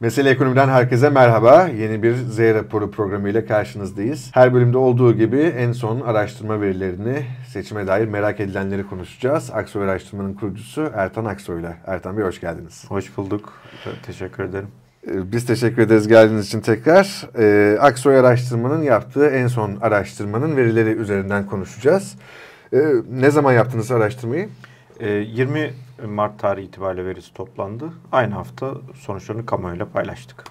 Mesele Ekonomi'den herkese merhaba. Yeni bir Z raporu programı ile karşınızdayız. Her bölümde olduğu gibi en son araştırma verilerini, seçime dair merak edilenleri konuşacağız. Aksoy Araştırma'nın kurucusu Ertan Aksoy ile. Ertan Bey hoş geldiniz. Hoş bulduk. Teşekkür ederim. Ee, biz teşekkür ederiz geldiğiniz için tekrar. Ee, Aksoy Araştırma'nın yaptığı en son araştırmanın verileri üzerinden konuşacağız. Ee, ne zaman yaptınız araştırmayı? 20 ee, Mart tarihi itibariyle verisi toplandı. Aynı hafta sonuçlarını kamuoyuyla paylaştık.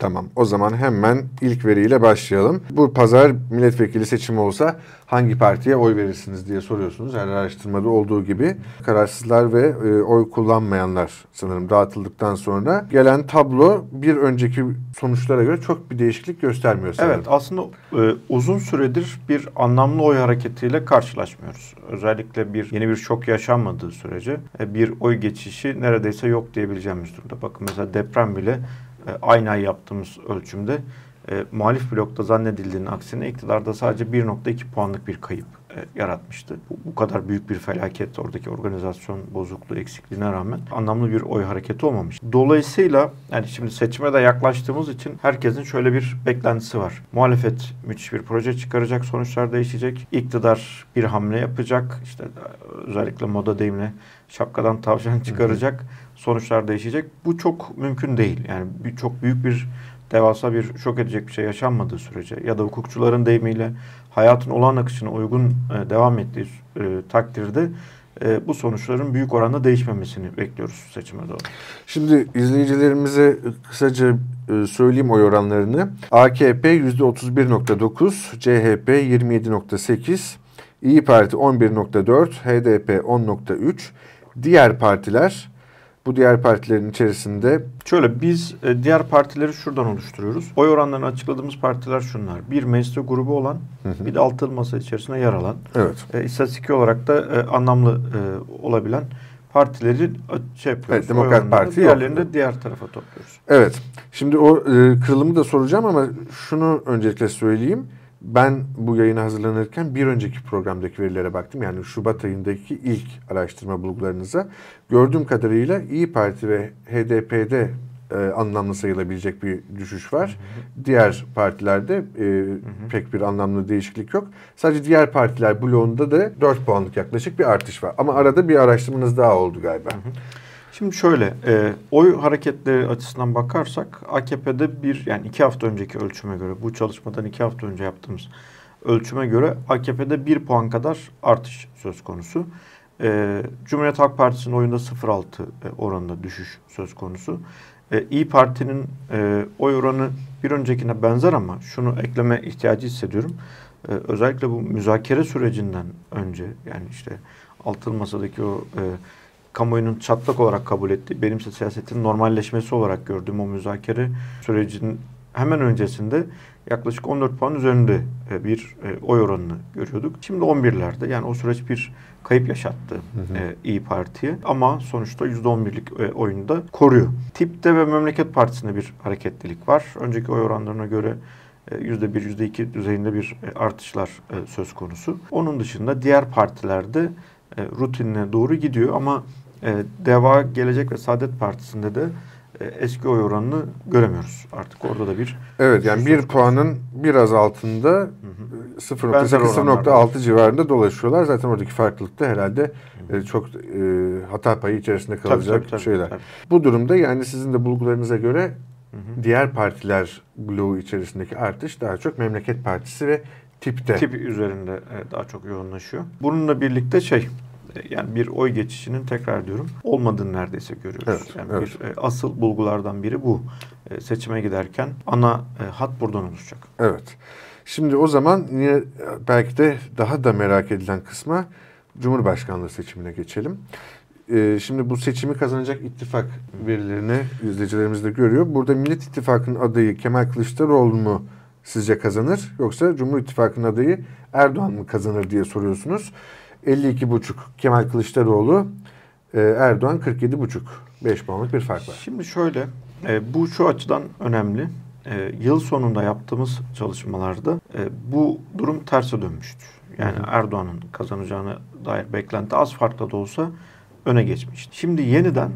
Tamam. O zaman hemen ilk veriyle başlayalım. Bu pazar milletvekili seçimi olsa hangi partiye oy verirsiniz diye soruyorsunuz. Her araştırmada olduğu gibi kararsızlar ve e, oy kullanmayanlar sanırım dağıtıldıktan sonra gelen tablo bir önceki sonuçlara göre çok bir değişiklik göstermiyor sanırım. Evet aslında e, uzun süredir bir anlamlı oy hareketiyle karşılaşmıyoruz. Özellikle bir yeni bir şok yaşanmadığı sürece e, bir oy geçişi neredeyse yok diyebileceğimiz durumda. Bakın mesela deprem bile e, aynı ay yaptığımız ölçümde e, muhalif blokta zannedildiğinin aksine iktidarda sadece 1.2 puanlık bir kayıp e, yaratmıştı. Bu, bu kadar büyük bir felaket oradaki organizasyon bozukluğu eksikliğine rağmen anlamlı bir oy hareketi olmamış. Dolayısıyla yani şimdi seçime de yaklaştığımız için herkesin şöyle bir beklentisi var. Muhalefet müthiş bir proje çıkaracak, sonuçlar değişecek. İktidar bir hamle yapacak. İşte özellikle moda deyimle şapkadan tavşan çıkaracak. Hı hı. Sonuçlar değişecek. Bu çok mümkün değil. Yani bir, çok büyük bir devasa bir şok edecek bir şey yaşanmadığı sürece ya da hukukçuların deyimiyle hayatın olan akışına uygun e, devam ettiği e, takdirde e, bu sonuçların büyük oranda değişmemesini bekliyoruz seçime doğru. Şimdi izleyicilerimize kısaca e, söyleyeyim oy oranlarını. AKP %31.9, CHP 27.8, İyi Parti 11.4, HDP 10.3, diğer partiler bu diğer partilerin içerisinde şöyle biz e, diğer partileri şuradan oluşturuyoruz. Oy oranlarını açıkladığımız partiler şunlar. Bir mecliste grubu olan, hı hı. bir de altılı masa içerisinde yer alan. Evet. E, istatistik olarak da e, anlamlı e, olabilen partileri e, şey yapıyoruz. Evet, Demokrat Parti diğerlerini de diğer tarafa topluyoruz. Evet. Şimdi o e, kırılımı da soracağım ama şunu öncelikle söyleyeyim. Ben bu yayına hazırlanırken bir önceki programdaki verilere baktım. Yani Şubat ayındaki ilk araştırma bulgularınıza. Gördüğüm kadarıyla İyi Parti ve HDP'de e, anlamlı sayılabilecek bir düşüş var. Hı hı. Diğer partilerde e, hı hı. pek bir anlamlı değişiklik yok. Sadece diğer partiler bloğunda da 4 puanlık yaklaşık bir artış var. Ama arada bir araştırmanız daha oldu galiba. Hı hı. Şimdi şöyle, e, oy hareketleri açısından bakarsak AKP'de bir yani iki hafta önceki ölçüme göre bu çalışmadan iki hafta önce yaptığımız ölçüme göre AKP'de bir puan kadar artış söz konusu. E, Cumhuriyet Halk Partisi'nin oyunda 0.6 e, oranında düşüş söz konusu. E, İyi Parti'nin e, oy oranı bir öncekine benzer ama şunu ekleme ihtiyacı hissediyorum. E, özellikle bu müzakere sürecinden önce yani işte altılı masadaki o e, kamuoyunun çatlak olarak kabul ettiği, benimse siyasetin normalleşmesi olarak gördüğüm o müzakere sürecinin hemen öncesinde yaklaşık 14 puan üzerinde e, bir e, oy oranını görüyorduk. Şimdi 11'lerde yani o süreç bir kayıp yaşattı hı hı. E, İyi Parti'ye ama sonuçta %11'lik oyunu da koruyor. Tip'te ve Memleket Partisi'nde bir hareketlilik var. Önceki oy oranlarına göre %1, %2 düzeyinde bir artışlar söz konusu. Onun dışında diğer partilerde rutinine doğru gidiyor ama e, Deva, Gelecek ve Saadet Partisi'nde de e, eski oy oranını göremiyoruz. Artık orada da bir... Evet yani bir puanın biraz altında 0.8-0.6 civarında dolaşıyorlar. Zaten oradaki farklılık da herhalde e, çok e, hata payı içerisinde kalacak tabii, tabii, tabii, şeyler. Tabii. Bu durumda yani sizin de bulgularınıza göre hı hı. diğer partiler bloğu içerisindeki artış daha çok Memleket Partisi ve tipte. Tip üzerinde e, daha çok yoğunlaşıyor. Bununla birlikte şey yani bir oy geçişinin tekrar diyorum olmadığını neredeyse görüyoruz. Evet, yani evet. bir e, asıl bulgulardan biri bu. E, seçime giderken ana e, hat buradan oluşacak. Evet. Şimdi o zaman yine belki de daha da merak edilen kısma Cumhurbaşkanlığı seçimine geçelim. Şimdi bu seçimi kazanacak ittifak verilerini izleyicilerimiz de görüyor. Burada Millet İttifakı'nın adayı Kemal Kılıçdaroğlu mu sizce kazanır yoksa Cumhur İttifakı'nın adayı Erdoğan mı kazanır diye soruyorsunuz. 52,5 Kemal Kılıçdaroğlu, e, Erdoğan 47,5. 5 puanlık bir fark var. Şimdi şöyle, e, bu şu açıdan önemli. E, yıl sonunda yaptığımız çalışmalarda bu durum terse dönmüştü. Yani Erdoğan'ın kazanacağını dair beklenti az farklı da olsa öne geçmişti. Şimdi yeniden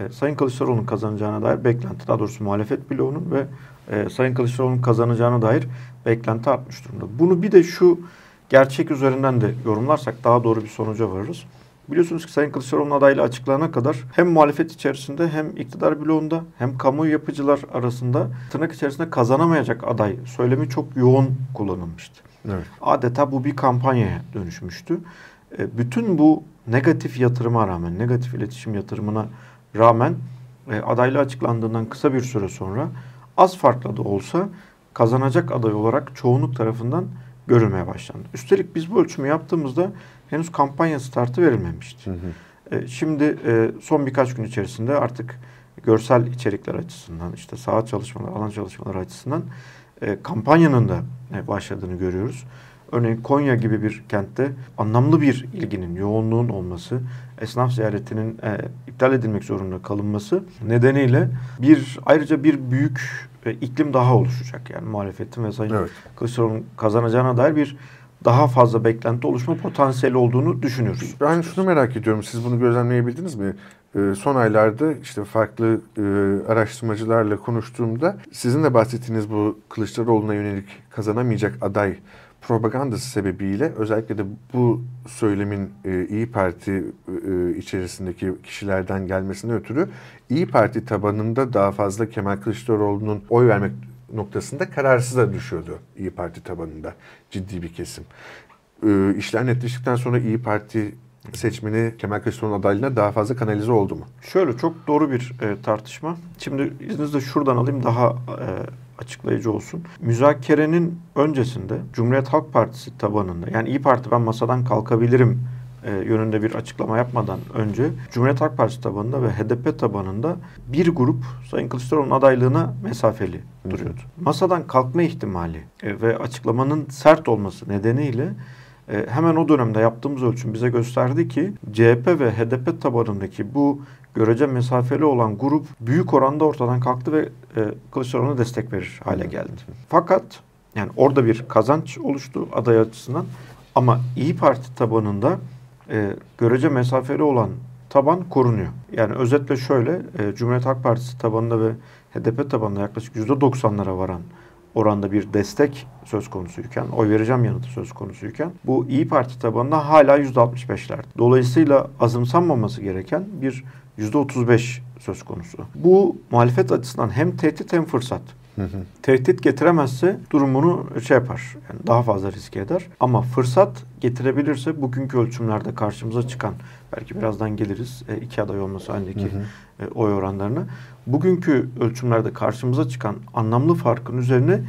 e, Sayın Kılıçdaroğlu'nun kazanacağına dair beklenti, daha doğrusu muhalefet bloğunun ve e, Sayın Kılıçdaroğlu'nun kazanacağına dair beklenti artmış durumda. Bunu bir de şu gerçek üzerinden de yorumlarsak daha doğru bir sonuca varırız. Biliyorsunuz ki Sayın Kılıçdaroğlu'nun adaylığı açıklanana kadar hem muhalefet içerisinde hem iktidar bloğunda hem kamuoyu yapıcılar arasında tırnak içerisinde kazanamayacak aday söylemi çok yoğun kullanılmıştı. Evet. Adeta bu bir kampanyaya dönüşmüştü. E, bütün bu negatif yatırıma rağmen, negatif iletişim yatırımına rağmen e, adaylığı açıklandığından kısa bir süre sonra az farklı da olsa kazanacak aday olarak çoğunluk tarafından görülmeye başlandı. Üstelik biz bu ölçümü yaptığımızda henüz kampanya startı verilmemişti. Hı hı. E, şimdi e, son birkaç gün içerisinde artık görsel içerikler açısından, işte saha çalışmaları, alan çalışmaları açısından e, kampanyanın da e, başladığını görüyoruz. Örneğin Konya gibi bir kentte anlamlı bir ilginin, yoğunluğun olması, esnaf ziyaretinin e, iptal edilmek zorunda kalınması nedeniyle bir ayrıca bir büyük e, iklim daha oluşacak. Yani muhalefetin ve Sayın Evet. Kılıçdaroğlu'nun kazanacağına dair bir daha fazla beklenti oluşma potansiyeli olduğunu düşünüyoruz. Ben şunu merak ediyorum. Siz bunu gözlemleyebildiniz mi? Ee, son aylarda işte farklı e, araştırmacılarla konuştuğumda sizin de bahsettiğiniz bu Kılıçdaroğlu'na yönelik kazanamayacak aday propagandası sebebiyle özellikle de bu söylemin e, İyi Parti e, içerisindeki kişilerden gelmesine ötürü İyi Parti tabanında daha fazla Kemal Kılıçdaroğlu'nun oy vermek noktasında kararsıza düşüyordu İyi Parti tabanında ciddi bir kesim. E, işler netleştikten sonra İyi Parti seçmeni Kemal Kılıçdaroğlu'nun adaylığına daha fazla kanalize oldu mu? Şöyle çok doğru bir e, tartışma. Şimdi izninizle şuradan alayım daha e, açıklayıcı olsun. Müzakerenin öncesinde Cumhuriyet Halk Partisi tabanında yani İyi Parti ben masadan kalkabilirim e, yönünde bir açıklama yapmadan önce Cumhuriyet Halk Partisi tabanında ve HDP tabanında bir grup Sayın Kılıçdaroğlu'nun adaylığına mesafeli duruyordu. Masadan kalkma ihtimali e, ve açıklamanın sert olması nedeniyle e, hemen o dönemde yaptığımız ölçüm bize gösterdi ki CHP ve HDP tabanındaki bu görece mesafeli olan grup büyük oranda ortadan kalktı ve e, Kılıçdaroğlu'na destek verir hale geldi. Fakat yani orada bir kazanç oluştu aday açısından ama İyi Parti tabanında e, görece mesafeli olan taban korunuyor. Yani özetle şöyle e, Cumhuriyet Halk Partisi tabanında ve HDP tabanında yaklaşık %90'lara varan oranda bir destek söz konusuyken, oy vereceğim yanıtı söz konusuyken bu İyi Parti tabanında hala %65'ler. Dolayısıyla azımsanmaması gereken bir %35 söz konusu. Bu muhalefet açısından hem tehdit hem fırsat. Tehdit getiremezse durumunu şey yapar. Yani daha fazla riske eder. Ama fırsat getirebilirse bugünkü ölçümlerde karşımıza çıkan belki birazdan geliriz e, iki aday olması halindeki e, oy oranlarına. Bugünkü ölçümlerde karşımıza çıkan anlamlı farkın üzerine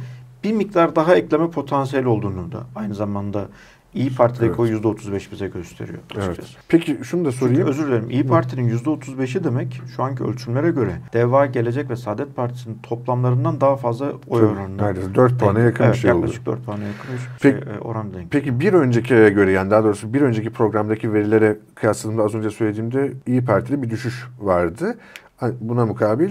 bir miktar daha ekleme potansiyeli olduğunu da aynı zamanda İyi Parti'deki Evet. o %35 bize gösteriyor açıkçası. Evet. Peki şunu da Çünkü sorayım. özür dilerim. İyi Parti'nin %35'i demek şu anki ölçümlere göre Deva, Gelecek ve Saadet Partisi'nin toplamlarından daha fazla oy Tabii, oranına. neredeyse dört puana denk- yakın bir evet, şey oldu. Yaklaşık 4 puana yakın bir Peki- şey, e, oran denk. Peki bir önceki göre yani daha doğrusu bir önceki programdaki verilere kıyasladığımda az önce söylediğimde İyi Parti'de bir düşüş vardı. Buna mukabil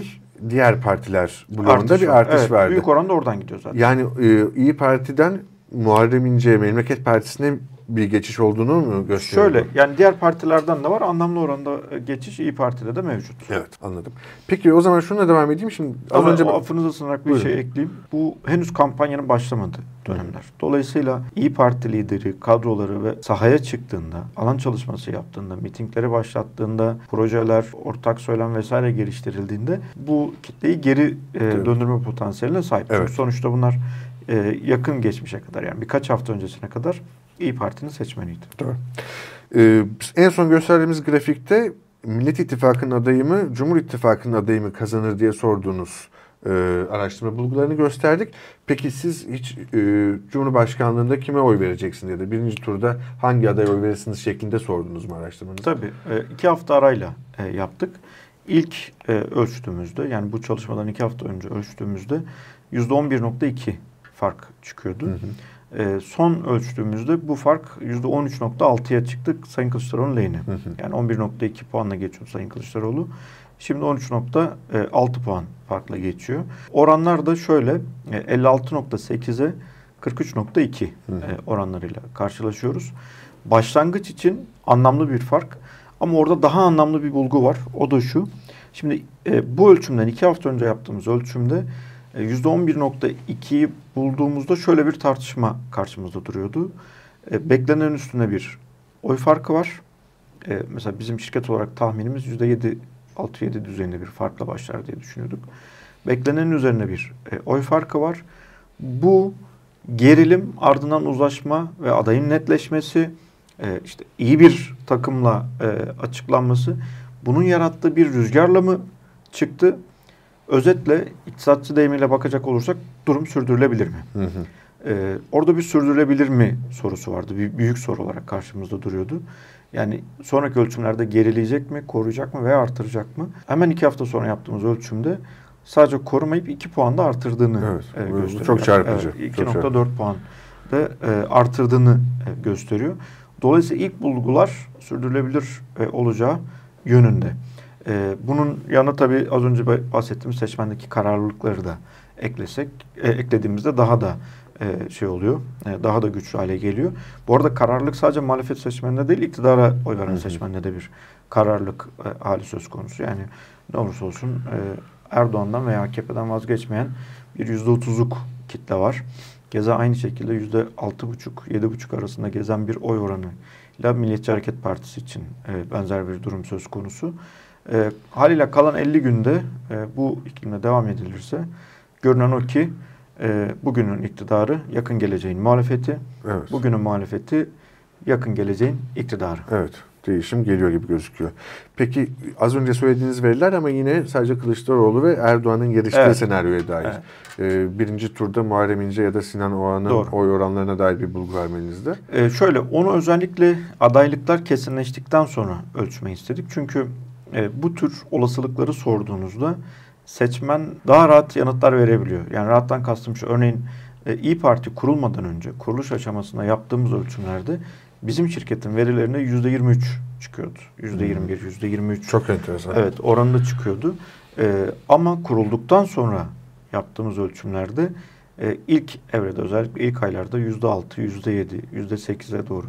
diğer partiler bloğunda Artış bir artış Evet, vardı. Büyük oranda oradan gidiyor zaten. Yani e, İyi Parti'den Muharrem İnce, Memleket Partisi'ne bir geçiş olduğunu mu gösteriyor? Şöyle yani diğer partilerden de var anlamlı oranda e, geçiş İyi Parti'de de mevcut. Evet anladım. Peki o zaman şununla devam edeyim. Şimdi az Ama önce affınıza sığınarak bir Buyurun. şey ekleyeyim. Bu henüz kampanyanın başlamadığı dönemler. Dolayısıyla İyi Parti lideri, kadroları ve sahaya çıktığında, alan çalışması yaptığında, mitingleri başlattığında, projeler, ortak söylem vesaire geliştirildiğinde bu kitleyi geri e, döndürme potansiyeline sahip. Evet. Çünkü sonuçta bunlar e, yakın geçmişe kadar yani birkaç hafta öncesine kadar İyi Parti'nin seçmeniydi. Doğru. Ee, en son gösterdiğimiz grafikte Millet İttifakı'nın adayı mı, Cumhur İttifakı'nın adayı mı kazanır diye sorduğunuz e, araştırma bulgularını gösterdik. Peki siz hiç e, Cumhurbaşkanlığında kime oy vereceksin ya da birinci turda hangi adaya oy verirsiniz şeklinde sordunuz mu araştırmanızda? Tabii. e, iki hafta arayla e, yaptık. İlk e, ölçtüğümüzde yani bu çalışmadan iki hafta önce ölçtüğümüzde %11.2 fark çıkıyordu. Hı hı. E, son ölçtüğümüzde bu fark %13.6'ya çıktı Sayın Kılıçdaroğlu'nun lehine. Hı hı. Yani 11.2 puanla geçiyor Sayın Kılıçdaroğlu. Şimdi 13.6 puan farkla geçiyor. Oranlar da şöyle e, 56.8'e 43.2 Hı hı. e, oranlarıyla karşılaşıyoruz. Başlangıç için anlamlı bir fark ama orada daha anlamlı bir bulgu var. O da şu. Şimdi e, bu ölçümden iki hafta önce yaptığımız ölçümde %11.2'yi bulduğumuzda şöyle bir tartışma karşımızda duruyordu. E, beklenen üstüne bir oy farkı var. E, mesela bizim şirket olarak tahminimiz %7, 6-7 düzeyinde bir farkla başlar diye düşünüyorduk. Beklenenin üzerine bir e, oy farkı var. Bu gerilim ardından uzlaşma ve adayın netleşmesi, e, işte iyi bir takımla e, açıklanması bunun yarattığı bir rüzgarla mı çıktı? Özetle iktisatçı deyimiyle bakacak olursak durum sürdürülebilir mi? Hı hı. Ee, orada bir sürdürülebilir mi sorusu vardı. Bir büyük soru olarak karşımızda duruyordu. Yani sonraki ölçümlerde gerileyecek mi, koruyacak mı veya artıracak mı? Hemen iki hafta sonra yaptığımız ölçümde sadece korumayıp iki puan da artırdığını Evet, e, gösteriyor. çok çarpıcı, çok 2.4 puan da e, artırdığını e, gösteriyor. Dolayısıyla ilk bulgular sürdürülebilir e, olacağı yönünde. E, bunun yanı tabii az önce bahsettiğimiz seçmendeki kararlılıkları da eklesek, e, eklediğimizde daha da e, şey oluyor, e, daha da güçlü hale geliyor. Bu arada kararlılık sadece muhalefet seçmeninde değil, iktidara oy veren seçmende de bir kararlılık e, hali söz konusu. Yani ne olursa olsun e, Erdoğan'dan veya AKP'den vazgeçmeyen bir yüzde otuzluk kitle var. Keza aynı şekilde yüzde altı buçuk, yedi buçuk arasında gezen bir oy oranıyla Milliyetçi Hareket Partisi için e, benzer bir durum söz konusu. E, haliyle kalan 50 günde e, bu iklimle devam edilirse görünen o ki e, bugünün iktidarı yakın geleceğin muhalefeti, Evet. bugünün muhalefeti yakın geleceğin iktidarı. Evet. Değişim geliyor gibi gözüküyor. Peki az önce söylediğiniz veriler ama yine sadece Kılıçdaroğlu ve Erdoğan'ın yarıştığı Evet. senaryoya dair. Evet. Ee, birinci turda Muharrem İnce ya da Sinan Oğan'ın oy oranlarına dair bir bulgu vermenizde. Ee, şöyle onu özellikle adaylıklar kesinleştikten sonra ölçmeyi istedik. Çünkü e, bu tür olasılıkları sorduğunuzda seçmen daha rahat yanıtlar verebiliyor. Yani rahattan kastım şu örneğin e, İyi Parti kurulmadan önce kuruluş aşamasında yaptığımız ölçümlerde bizim şirketin verilerinde yüzde 23 çıkıyordu. Yüzde 21, yüzde 23. Çok enteresan. Evet oranında çıkıyordu. Ee, ama kurulduktan sonra yaptığımız ölçümlerde e, ilk evrede özellikle ilk aylarda yüzde altı, yüzde yedi, yüzde sekize doğru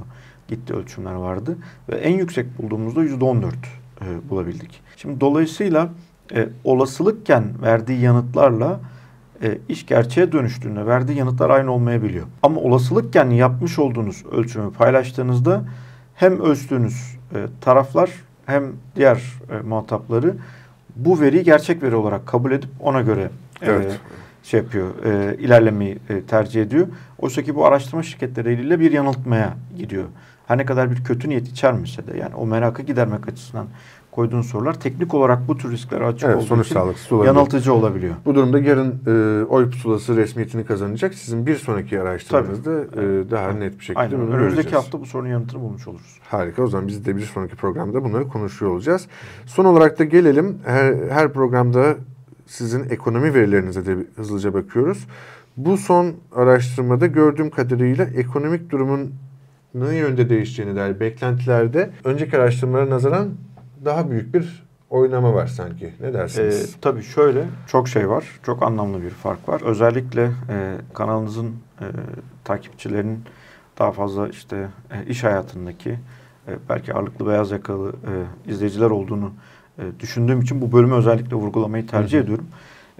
gitti ölçümler vardı. Ve en yüksek bulduğumuzda yüzde on dört e, bulabildik. Şimdi dolayısıyla e, olasılıkken verdiği yanıtlarla e, iş gerçeğe dönüştüğünde verdiği yanıtlar aynı olmayabiliyor. Ama olasılıkken yapmış olduğunuz ölçümü paylaştığınızda hem ölçtüğünüz e, taraflar hem diğer e, muhatapları bu veriyi gerçek veri olarak kabul edip ona göre e, Evet. şey yapıyor, e, ilerlemeyi e, tercih ediyor. Oysa ki bu araştırma şirketleriyle bir yanıltmaya gidiyor. Her ne kadar bir kötü niyet içermese de yani o merakı gidermek açısından koyduğun sorular teknik olarak bu tür risklere açık Evet, olduğu sonuç için sağlıksız olabilir. yanıltıcı olabiliyor. Bu durumda yarın e, oy pusulası resmiyetini kazanacak. Sizin bir sonraki araştırmanızda e, daha net bir şekilde Aynen. bunu Önümüzdeki göreceğiz. hafta bu sorunun yanıtını bulmuş oluruz. Harika. O zaman biz de bir sonraki programda bunları konuşuyor olacağız. Son olarak da gelelim. Her, her programda sizin ekonomi verilerinize de hızlıca bakıyoruz. Bu son araştırmada gördüğüm kadarıyla ekonomik durumun yönde değişeceğine dair beklentilerde önceki araştırmalara nazaran daha büyük bir oynama var sanki. Ne Ee, dersiniz? tabii şöyle çok şey var. Çok anlamlı bir fark var. Özellikle e, kanalınızın e, takipçilerinin daha fazla işte e, iş hayatındaki e, belki ağırlıklı beyaz yakalı e, izleyiciler olduğunu e, düşündüğüm için bu bölümü özellikle vurgulamayı tercih Hı hı. ediyorum.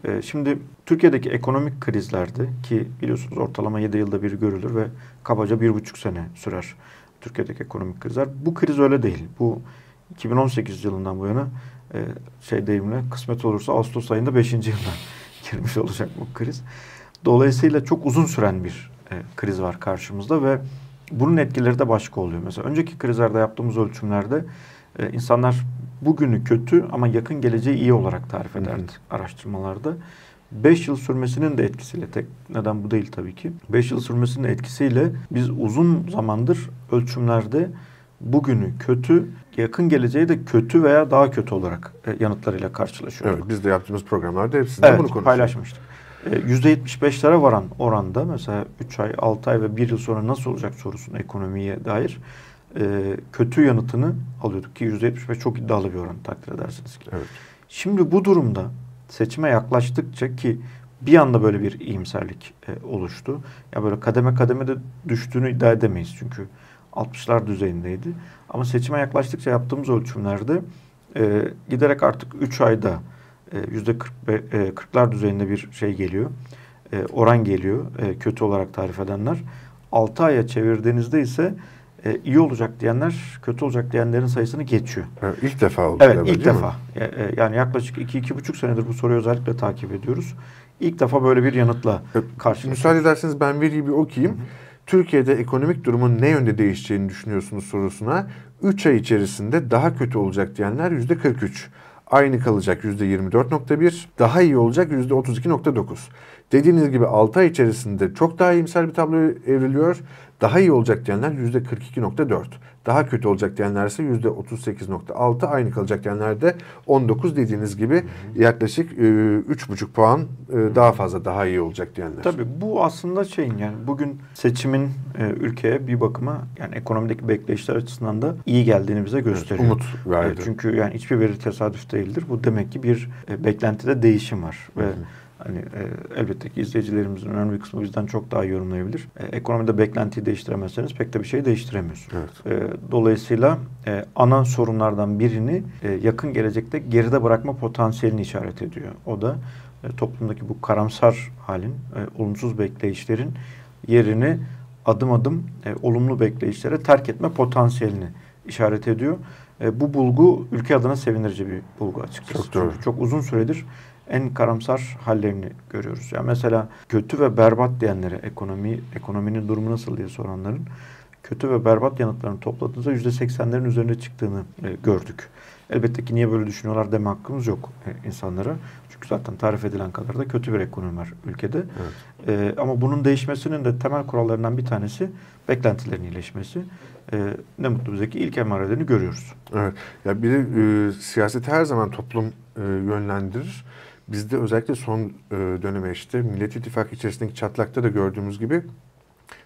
E, şimdi Türkiye'deki ekonomik krizlerde ki biliyorsunuz ortalama 7 yılda bir görülür ve kabaca bir buçuk sene sürer Türkiye'deki ekonomik krizler. Bu kriz öyle değil. Bu 2018 yılından bu yana e, şey deyimle kısmet olursa Ağustos ayında 5. yılına girmiş olacak bu kriz. Dolayısıyla çok uzun süren bir e, kriz var karşımızda ve bunun etkileri de başka oluyor. Mesela önceki krizlerde yaptığımız ölçümlerde e, insanlar bugünü kötü ama yakın geleceği iyi olarak tarif Hı hı. ederdi araştırmalarda. 5 yıl sürmesinin de etkisiyle tek neden bu değil tabii ki. 5 yıl sürmesinin etkisiyle biz uzun zamandır ölçümlerde bugünü kötü, yakın geleceği de kötü veya daha kötü olarak e, yanıtlarıyla karşılaşıyoruz. Evet, biz de yaptığımız programlarda hepsinde Evet, bunu konuşuyoruz. paylaşmıştık. E, %75'lere varan oranda mesela 3 ay, 6 ay ve 1 yıl sonra nasıl olacak sorusuna ekonomiye dair e, kötü yanıtını alıyorduk ki %75 çok iddialı bir oran takdir edersiniz ki. Evet. Şimdi bu durumda seçime yaklaştıkça ki bir anda böyle bir iyimserlik e, oluştu. Ya böyle kademe kademe de düştüğünü iddia edemeyiz çünkü 60'lar düzeyindeydi. Ama seçime yaklaştıkça yaptığımız ölçümlerde e, giderek artık 3 ayda e, yüzde 40'lar düzeyinde bir şey geliyor. E, oran geliyor e, kötü olarak tarif edenler. 6 aya çevirdiğinizde ise e, iyi olacak diyenler kötü olacak diyenlerin sayısını geçiyor. Evet, ilk defa oldu. Evet galiba, ilk defa. mi? E, e, Yani yaklaşık 2-2,5 senedir bu soruyu özellikle takip ediyoruz. İlk defa böyle bir yanıtla Evet, karşılaşıyoruz. Müsaade ederseniz ben veriyi bir okuyayım. Türkiye'de ekonomik durumun ne yönde değişeceğini düşünüyorsunuz sorusuna 3 ay içerisinde daha kötü olacak diyenler %43. Aynı kalacak %24.1, daha iyi olacak %32.9. Dediğiniz gibi 6 ay içerisinde çok daha iyimser bir tablo evriliyor. Daha iyi olacak diyenler %42.4. Daha kötü olacak diyenler ise %38.6. Aynı kalacak diyenler de 19 dediğiniz gibi yaklaşık e, 3,5 puan e, daha fazla daha iyi olacak diyenler. Tabii bu aslında şeyin yani bugün seçimin e, ülkeye bir bakıma yani ekonomideki bekleyişler açısından da iyi geldiğini bize gösteriyor. Umut verdi. Evet, çünkü yani hiçbir veri tesadüf değildir. Bu demek ki bir e, beklentide değişim var ve hani e, elbette ki izleyicilerimizin önemli bir kısmı bizden çok daha iyi yorumlayabilir. E, ekonomide beklentiyi değiştiremezseniz pek de bir şey değiştiremiyorsunuz. Evet. E, dolayısıyla e, ana sorunlardan birini e, yakın gelecekte geride bırakma potansiyelini işaret ediyor. O da e, toplumdaki bu karamsar halin, e, olumsuz bekleyişlerin yerini adım adım e, olumlu bekleyişlere terk etme potansiyelini işaret ediyor. E, bu bulgu ülke adına sevindirici bir bulgu açıkçası. Çok doğru. Çünkü çok uzun süredir en karamsar hallerini görüyoruz. Yani mesela kötü ve berbat diyenlere ekonomi ekonominin durumu nasıl diye soranların kötü ve berbat yanıtlarını topladığınızda yüzde seksenlerin üzerine çıktığını e, gördük. Elbette ki niye böyle düşünüyorlar deme hakkımız yok e, insanlara. Çünkü zaten tarif edilen kadar da kötü bir ekonomi var ülkede. E, ama bunun değişmesinin de temel kurallarından bir tanesi beklentilerin iyileşmesi. E, ne mutlu bize ki ilk emarelerini görüyoruz. Evet. Ya bir de e, siyaseti her zaman toplum e, yönlendirir. Bizde özellikle son e, döneme işte Millet İttifakı içerisindeki çatlakta da gördüğümüz gibi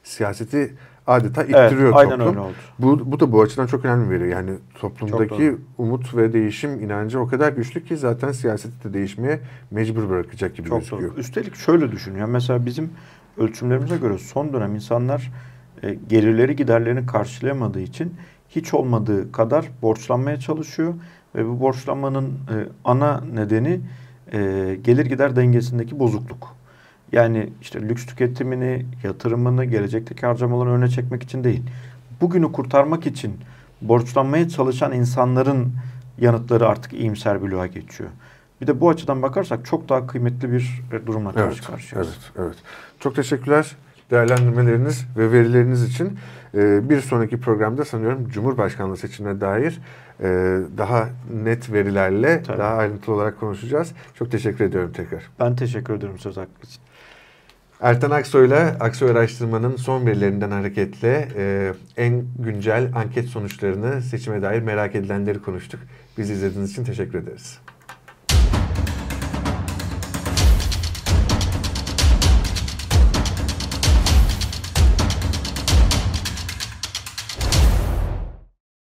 siyaseti adeta ittiriyor evet, toplum. Bu, bu da bu açıdan çok önemli bir veri. Yani toplumdaki umut ve değişim inancı o kadar güçlü ki zaten siyaseti de değişmeye mecbur bırakacak gibi Çok gözüküyor. doğru. Üstelik şöyle düşün. Yani mesela bizim ölçümlerimize göre son dönem insanlar e, gelirleri giderlerini karşılayamadığı için hiç olmadığı kadar borçlanmaya çalışıyor ve bu borçlanmanın e, ana nedeni e, gelir gider dengesindeki bozukluk. Yani işte lüks tüketimini, yatırımını, gelecekteki harcamalarını öne çekmek için değil. Bugünü kurtarmak için borçlanmaya çalışan insanların yanıtları artık iyimser bloğa geçiyor. Bir de bu açıdan bakarsak çok daha kıymetli bir e, durumla Evet, karşı karşıyayız. evet, evet. Çok teşekkürler değerlendirmeleriniz ve verileriniz için. Ee, bir sonraki programda sanıyorum Cumhurbaşkanlığı seçimine dair e, daha net verilerle Tabii. daha ayrıntılı olarak konuşacağız. Çok teşekkür ediyorum tekrar. Ben teşekkür ederim söz hakkı için. Ertan Aksoy'la Aksoy Araştırma'nın son verilerinden hareketle e, en güncel anket sonuçlarını seçime dair merak edilenleri konuştuk. Bizi izlediğiniz için teşekkür ederiz.